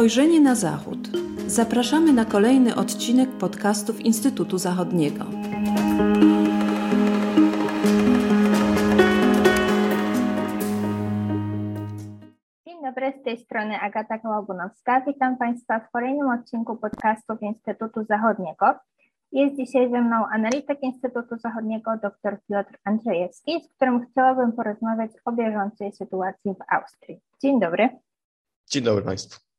Spojrzenie na Zachód. Zapraszamy na kolejny odcinek podcastów Instytutu Zachodniego. Dzień dobry, z tej strony Agata Kołobunowska. Witam Państwa w kolejnym odcinku podcastów Instytutu Zachodniego. Jest dzisiaj ze mną analityk Instytutu Zachodniego dr Piotr Andrzejewski, z którym chciałabym porozmawiać o bieżącej sytuacji w Austrii. Dzień dobry. Dzień dobry Państwu.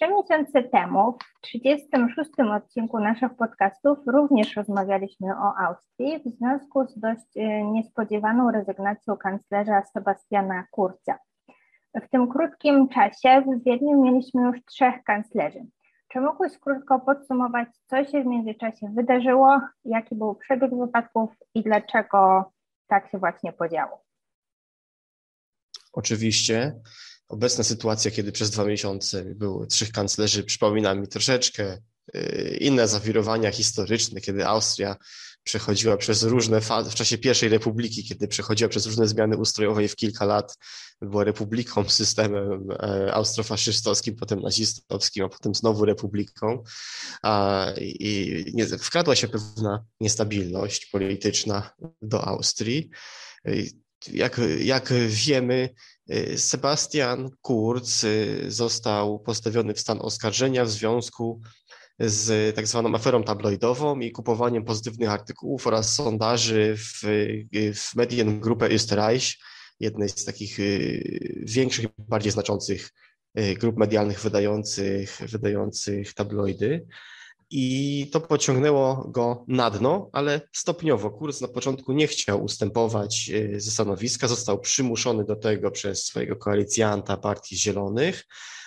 Trzy miesiące temu, w 36. odcinku naszych podcastów, również rozmawialiśmy o Austrii w związku z dość e, niespodziewaną rezygnacją kanclerza Sebastiana Kurza. W tym krótkim czasie w Wiedniu mieliśmy już trzech kanclerzy. Czy mógłbyś krótko podsumować, co się w międzyczasie wydarzyło, jaki był przebieg wypadków i dlaczego tak się właśnie podziało? Oczywiście. Obecna sytuacja, kiedy przez dwa miesiące było trzech kanclerzy, przypomina mi troszeczkę y, inne zawirowania historyczne, kiedy Austria przechodziła przez różne fazy, w czasie pierwszej republiki, kiedy przechodziła przez różne zmiany ustrojowe i w kilka lat była republiką, systemem e, austrofaszystowskim, potem nazistowskim, a potem znowu republiką. I wkradła się pewna niestabilność polityczna do Austrii. Jak, jak wiemy, Sebastian Kurz y, został postawiony w stan oskarżenia w związku z tak zwaną aferą tabloidową i kupowaniem pozytywnych artykułów oraz sondaży w, w Mediengrupę Österreich, jednej z takich y, większych bardziej znaczących grup medialnych wydających, wydających tabloidy i to pociągnęło go na dno, ale stopniowo. Kurs na początku nie chciał ustępować e, ze stanowiska, został przymuszony do tego przez swojego koalicjanta Partii Zielonych,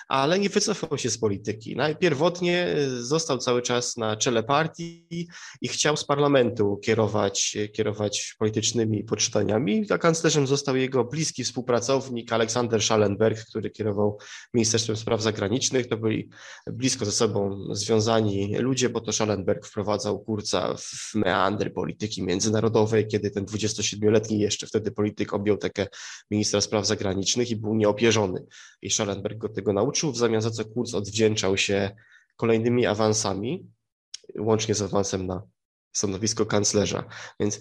ale nie wycofał się z polityki. Pierwotnie e, został cały czas na czele partii i chciał z parlamentu kierować, e, kierować politycznymi poczytaniami. A kanclerzem został jego bliski współpracownik Aleksander Schallenberg, który kierował Ministerstwem Spraw Zagranicznych. To byli blisko ze sobą związani ludzie, bo to Schallenberg wprowadzał Kurca w meandry polityki międzynarodowej, kiedy ten 27-letni jeszcze wtedy polityk objął takie ministra spraw zagranicznych i był nieopierzony. I Schallenberg go tego nauczył w zamian za co Kurz odwdzięczał się kolejnymi awansami, łącznie z awansem na stanowisko kanclerza. Więc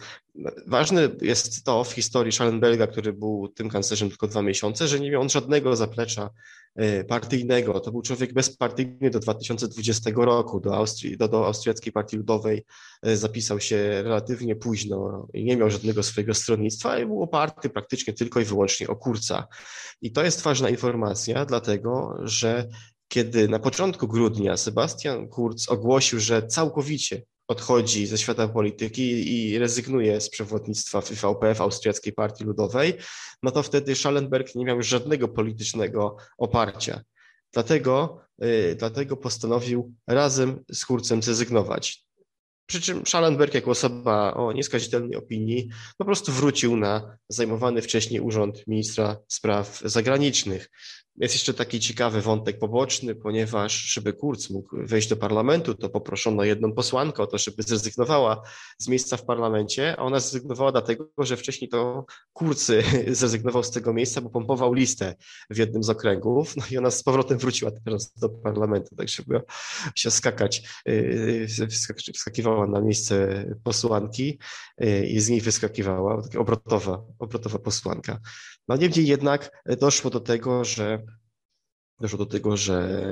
ważne jest to w historii Schallenberga, który był tym kanclerzem tylko dwa miesiące, że nie miał on żadnego zaplecza e, partyjnego. To był człowiek bezpartyjny do 2020 roku. Do, Austrii, do, do Austriackiej Partii Ludowej e, zapisał się relatywnie późno i nie miał żadnego swojego stronnictwa i był oparty praktycznie tylko i wyłącznie o Kurca. I to jest ważna informacja, dlatego że kiedy na początku grudnia Sebastian Kurz ogłosił, że całkowicie odchodzi ze świata polityki i rezygnuje z przewodnictwa FVP, w Austriackiej Partii Ludowej, no to wtedy Schallenberg nie miał już żadnego politycznego oparcia. Dlatego, yy, dlatego postanowił razem z Kurcem zrezygnować. Przy czym Schallenberg, jako osoba o nieskazitelnej opinii, po prostu wrócił na zajmowany wcześniej urząd ministra spraw zagranicznych. Jest jeszcze taki ciekawy wątek poboczny, ponieważ żeby Kurz mógł wejść do parlamentu, to poproszono jedną posłankę o to, żeby zrezygnowała z miejsca w parlamencie, a ona zrezygnowała dlatego, że wcześniej to Kurz zrezygnował z tego miejsca, bo pompował listę w jednym z okręgów, no i ona z powrotem wróciła teraz do parlamentu, tak żeby się skakać, yy, wskakiwała na miejsce posłanki yy, i z niej wyskakiwała, obrotowa, obrotowa posłanka. No niemniej jednak doszło do tego, że doszło do tego, że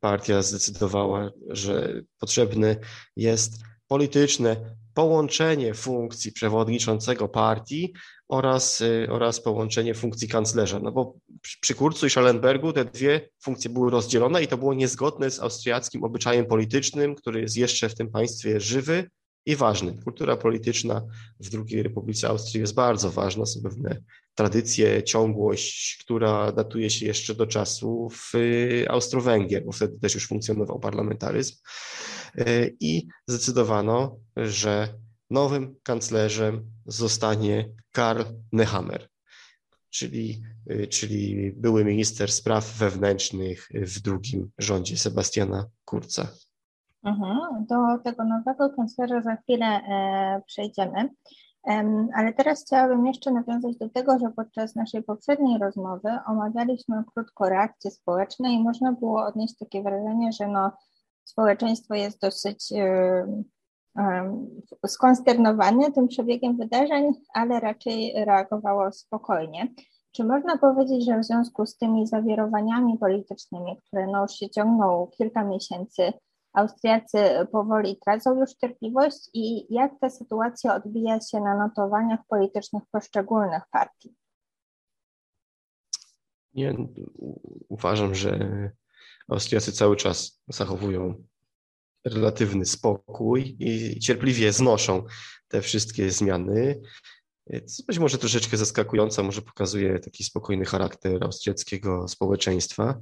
partia zdecydowała, że potrzebne jest polityczne połączenie funkcji przewodniczącego partii oraz, oraz połączenie funkcji kanclerza. No bo przy Kurcu i Schallenbergu te dwie funkcje były rozdzielone i to było niezgodne z austriackim obyczajem politycznym, który jest jeszcze w tym państwie żywy i ważny. Kultura polityczna w II Republice Austrii jest bardzo ważna, są pewne tradycję, ciągłość, która datuje się jeszcze do czasów Austro-Węgier, bo wtedy też już funkcjonował parlamentaryzm. I zdecydowano, że nowym kanclerzem zostanie Karl Nehammer, czyli, czyli były minister spraw wewnętrznych w drugim rządzie Sebastiana Kurza. Mhm, do tego nowego kanclerza za chwilę e, przejdziemy. Ale teraz chciałabym jeszcze nawiązać do tego, że podczas naszej poprzedniej rozmowy omawialiśmy krótko reakcje społeczne i można było odnieść takie wrażenie, że no, społeczeństwo jest dosyć skonsternowane tym przebiegiem wydarzeń, ale raczej reagowało spokojnie. Czy można powiedzieć, że w związku z tymi zawirowaniami politycznymi, które no już się ciągną kilka miesięcy, Austriacy powoli tracą już cierpliwość i jak ta sytuacja odbija się na notowaniach politycznych poszczególnych partii? Nie, uważam, że Austriacy cały czas zachowują relatywny spokój i cierpliwie znoszą te wszystkie zmiany. Co być może troszeczkę zaskakująca, może pokazuje taki spokojny charakter austriackiego społeczeństwa.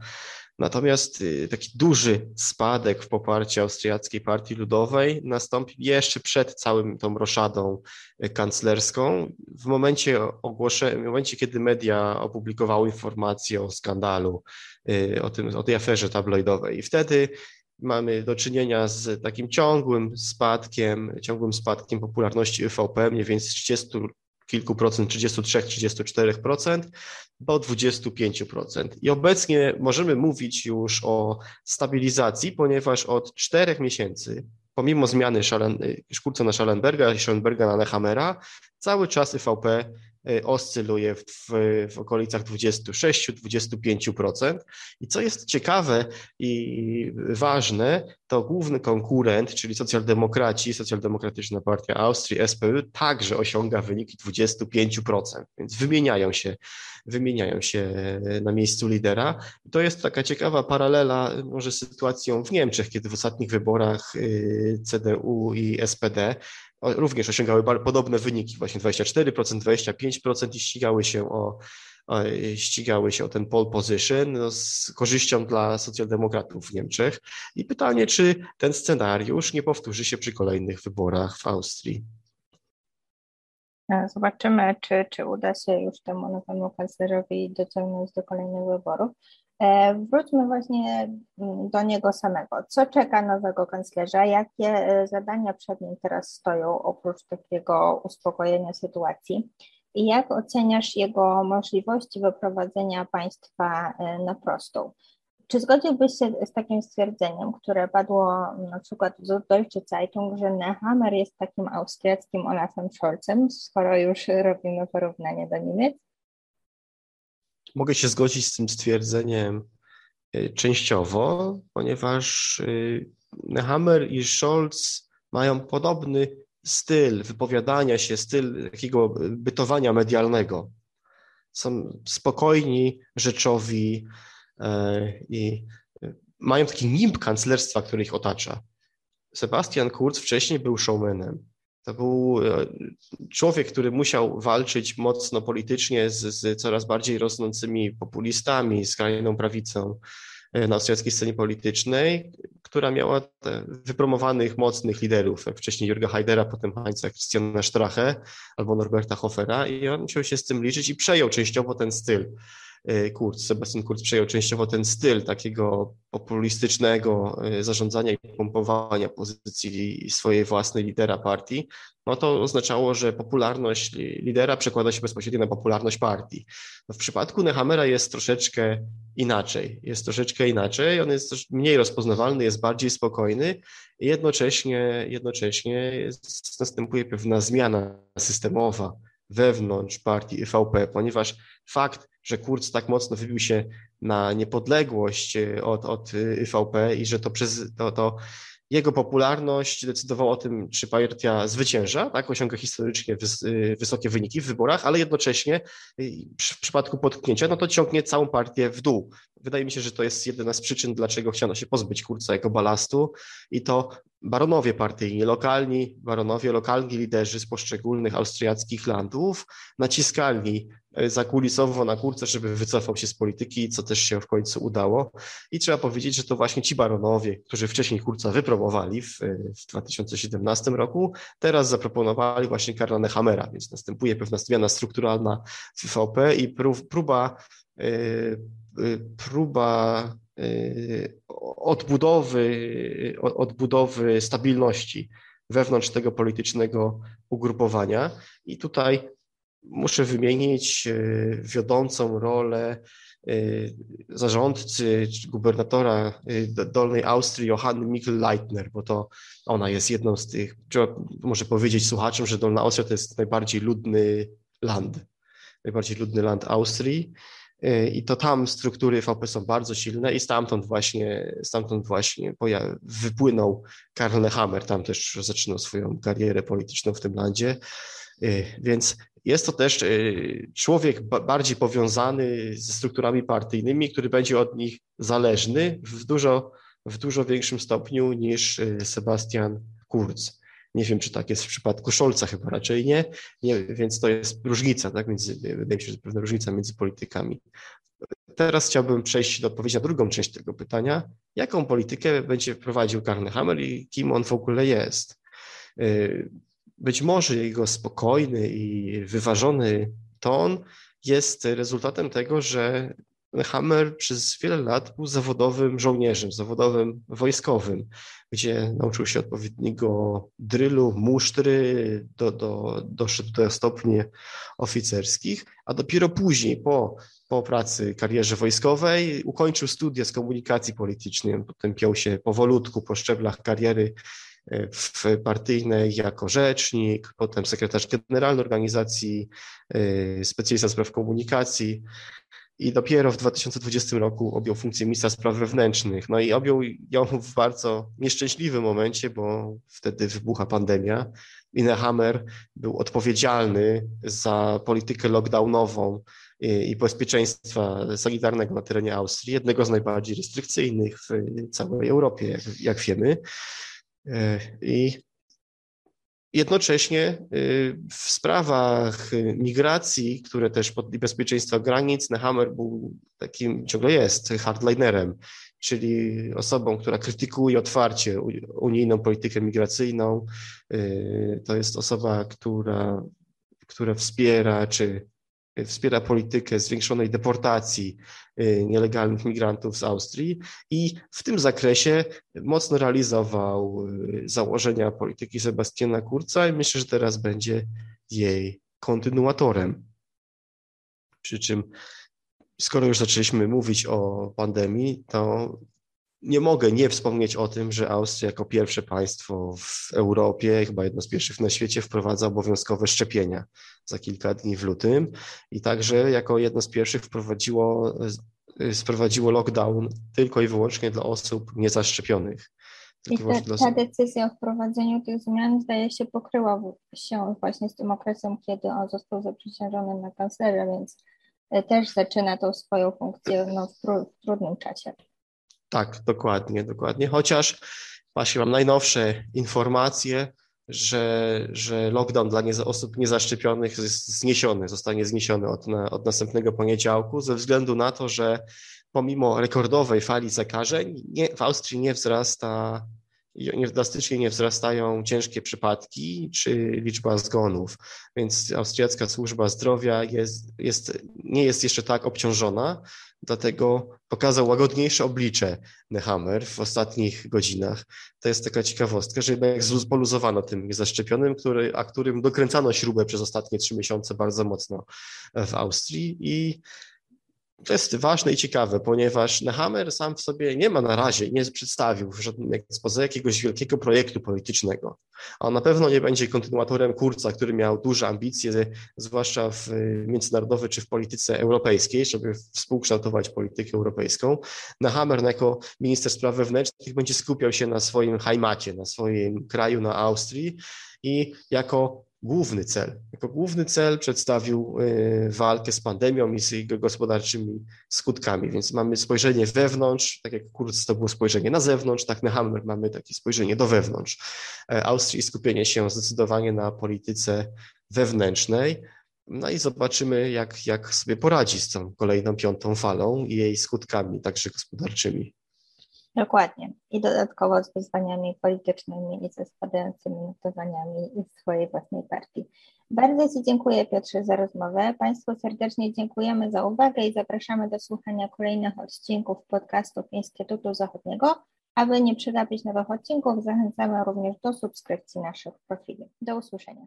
Natomiast y, taki duży spadek w poparciu austriackiej partii ludowej nastąpił jeszcze przed całym tą roszadą y, kanclerską, w momencie ogłoszenia, w momencie, kiedy media opublikowały informacje o skandalu, y, o, tym, o tej aferze tabloidowej. I wtedy mamy do czynienia z takim ciągłym spadkiem, ciągłym spadkiem popularności UVP, mniej więcej z 30 kilku procent, 33-34% do 25%. I obecnie możemy mówić już o stabilizacji, ponieważ od czterech miesięcy, pomimo zmiany Szalen, Szkurca na Schallenberga i Schallenberga na Nehamera, cały czas IVP Y, oscyluje w, w okolicach 26-25%. I co jest ciekawe i ważne, to główny konkurent, czyli socjaldemokraci, socjaldemokratyczna partia Austrii, SPÖ, także osiąga wyniki 25%, więc wymieniają się, wymieniają się na miejscu lidera. I to jest taka ciekawa paralela może z sytuacją w Niemczech, kiedy w ostatnich wyborach y, CDU i SPD również osiągały podobne wyniki, właśnie 24%, 25% i ścigały się o, o, ścigały się o ten pole position no, z korzyścią dla socjaldemokratów w Niemczech. I pytanie, czy ten scenariusz nie powtórzy się przy kolejnych wyborach w Austrii? E, zobaczymy, czy, czy uda się już temu nowemu kanclerzowi dociągnąć do kolejnych wyborów. E, wróćmy właśnie mm, do niego samego. Co czeka nowego kanclerza? Jakie e, zadania przed nim teraz stoją oprócz takiego uspokojenia sytuacji? I jak oceniasz jego możliwości wyprowadzenia państwa e, na prostą? Czy zgodziłbyś się z takim stwierdzeniem, które padło na przykład w Deutsche Zeitung, że Nehammer jest takim austriackim Olafem Scholzem, skoro już robimy porównanie do Niemiec? Mogę się zgodzić z tym stwierdzeniem y, częściowo, ponieważ y, Nehammer i Scholz mają podobny styl wypowiadania się, styl takiego bytowania medialnego. Są spokojni, rzeczowi e, i mają taki nimb kanclerstwa, który ich otacza. Sebastian Kurz wcześniej był showmanem. To był e, człowiek, który musiał walczyć mocno politycznie z, z coraz bardziej rosnącymi populistami, z krajną prawicą e, na austriackiej scenie politycznej, która miała wypromowanych, mocnych liderów, jak wcześniej Jurga Haidera, potem Heinza Christiana Strache albo Norberta Hofera i on musiał się z tym liczyć i przejął częściowo ten styl. E, Kurz, Sebastian Kurz przejął częściowo ten styl takiego populistycznego e, zarządzania i pompowania pozycji swojej własnej lidera partii, no to oznaczało, że popularność lidera przekłada się bezpośrednio na popularność partii. No w przypadku Nehamera jest troszeczkę inaczej. Jest troszeczkę inaczej, on jest mniej rozpoznawalny, jest bardziej spokojny i jednocześnie, jednocześnie jest, następuje pewna zmiana systemowa wewnątrz partii IVP, ponieważ fakt, że Kurz tak mocno wybił się na niepodległość e, od, od IVP i że to przez to, to jego popularność decydowała o tym, czy partia zwycięża, tak, osiąga historycznie wys, y, wysokie wyniki w wyborach, ale jednocześnie y, w przypadku potknięcia, no to ciągnie całą partię w dół. Wydaje mi się, że to jest jedna z przyczyn, dlaczego chciano się pozbyć Kurca jako balastu i to baronowie partyjni, lokalni baronowie, lokalni liderzy z poszczególnych austriackich landów naciskali zakulisowo na kurce, żeby wycofał się z polityki, co też się w końcu udało. I trzeba powiedzieć, że to właśnie ci baronowie, którzy wcześniej kurca wypromowali w, w 2017 roku, teraz zaproponowali właśnie Karla Nehamera, więc następuje pewna zmiana strukturalna w VP i próba, e, e, próba odbudowy, odbudowy stabilności wewnątrz tego politycznego ugrupowania. I tutaj muszę wymienić e, wiodącą rolę e, zarządcy czy gubernatora e, Dolnej Austrii Johanny Mikl-Leitner, bo to ona jest jedną z tych, trzeba może powiedzieć słuchaczom, że Dolna Austria to jest najbardziej ludny land, najbardziej ludny land Austrii. I to tam struktury VP są bardzo silne i stamtąd właśnie, stamtąd właśnie wypłynął Karl Nehammer, tam też zaczynał swoją karierę polityczną w tym landzie, więc jest to też y, człowiek bardziej powiązany ze strukturami partyjnymi, który będzie od nich zależny w dużo, w dużo większym stopniu niż y, Sebastian Kurz. Nie wiem, czy tak jest w przypadku Scholza, chyba raczej nie, nie więc to jest różnica, tak? Między, wydaje mi się, że pewna różnica między politykami. Teraz chciałbym przejść do odpowiedzi na drugą część tego pytania. Jaką politykę będzie prowadził Karl Hammer i kim on w ogóle jest? Być może jego spokojny i wyważony ton jest rezultatem tego, że Hammer przez wiele lat był zawodowym żołnierzem, zawodowym wojskowym, gdzie nauczył się odpowiedniego drylu, musztry, do, do, doszedł do stopni oficerskich, a dopiero później, po, po pracy, karierze wojskowej, ukończył studia z komunikacji politycznej. Potem piął się powolutku po szczeblach kariery partyjnej jako rzecznik, potem sekretarz generalny organizacji, y, specjalista spraw komunikacji i dopiero w 2020 roku objął funkcję ministra spraw wewnętrznych. No i objął ją w bardzo nieszczęśliwym momencie, bo wtedy wybucha pandemia. Innehammer był odpowiedzialny za politykę lockdownową i bezpieczeństwa sanitarnego na terenie Austrii, jednego z najbardziej restrykcyjnych w całej Europie, jak, jak wiemy. E, I jednocześnie y, w sprawach migracji, które też pod bezpieczeństwa granic, Nehammer był takim, ciągle jest, hardlinerem, czyli osobą, która krytykuje otwarcie unijną politykę migracyjną. To jest osoba, która, która wspiera czy wspiera politykę zwiększonej deportacji y, nielegalnych migrantów z Austrii i w tym zakresie mocno realizował y, założenia polityki Sebastiana Kurca i myślę, że teraz będzie jej kontynuatorem. Przy czym, skoro już zaczęliśmy mówić o pandemii, to nie mogę nie wspomnieć o tym, że Austria jako pierwsze państwo w Europie, chyba jedno z pierwszych na świecie, wprowadza obowiązkowe szczepienia za kilka dni w lutym i także jako jedno z pierwszych wprowadziło, sprowadziło lockdown tylko i wyłącznie dla osób niezaszczepionych. I ta, ta, decyzja o wprowadzeniu tych zmian zdaje się pokryła się właśnie z tym okresem, kiedy on został zaprzysiężony na kanclerza, więc e, też zaczyna tą swoją funkcję no, w, tru, w trudnym czasie. Tak, dokładnie, dokładnie. Chociaż właśnie mam najnowsze informacje, że, że lockdown dla nie, osób niezaszczepionych jest zniesiony, zostanie zniesiony od, na, od następnego poniedziałku, ze względu na to, że pomimo rekordowej fali zakażeń nie, w Austrii nie wzrasta drastycznie nie wzrastają ciężkie przypadki czy liczba zgonów, więc austriacka służba zdrowia jest, jest, nie jest jeszcze tak obciążona, dlatego pokazał łagodniejsze oblicze Nehammer w ostatnich godzinach. To jest taka ciekawostka, że jednak poluzowano tym niezaszczepionym, który, a którym dokręcano śrubę przez ostatnie trzy miesiące bardzo mocno w Austrii i to jest ważne i ciekawe, ponieważ Nehammer sam w sobie nie ma na razie, nie przedstawił w żadnym ekspoze jakiegoś wielkiego projektu politycznego. On na pewno nie będzie kontynuatorem Kurca, który miał duże ambicje, zwłaszcza w międzynarodowej czy w polityce europejskiej, żeby współkształtować politykę europejską. Nehammer jako minister spraw wewnętrznych będzie skupiał się na swoim hajmacie, na swoim kraju, na Austrii i jako główny cel. Jako główny cel przedstawił y, walkę z pandemią i z jego gospodarczymi skutkami, więc mamy spojrzenie wewnątrz, tak jak Kurz to było spojrzenie na zewnątrz, tak na Hammer mamy takie spojrzenie do wewnątrz. E, Austrii skupienie się zdecydowanie na polityce wewnętrznej, no i zobaczymy, jak, jak sobie poradzi z tą kolejną piątą falą i jej skutkami, także gospodarczymi. Dokładnie. I dodatkowo z wyzwaniami politycznymi i ze spadającymi notowaniami swojej własnej partii. Bardzo Ci dziękuję Piotrze za rozmowę. Państwu serdecznie dziękujemy za uwagę i zapraszamy do słuchania kolejnych odcinków podcastów Instytutu Zachodniego Aby nie przegapić nowych odcinków, zachęcamy również do subskrypcji naszych profili. Do usłyszenia.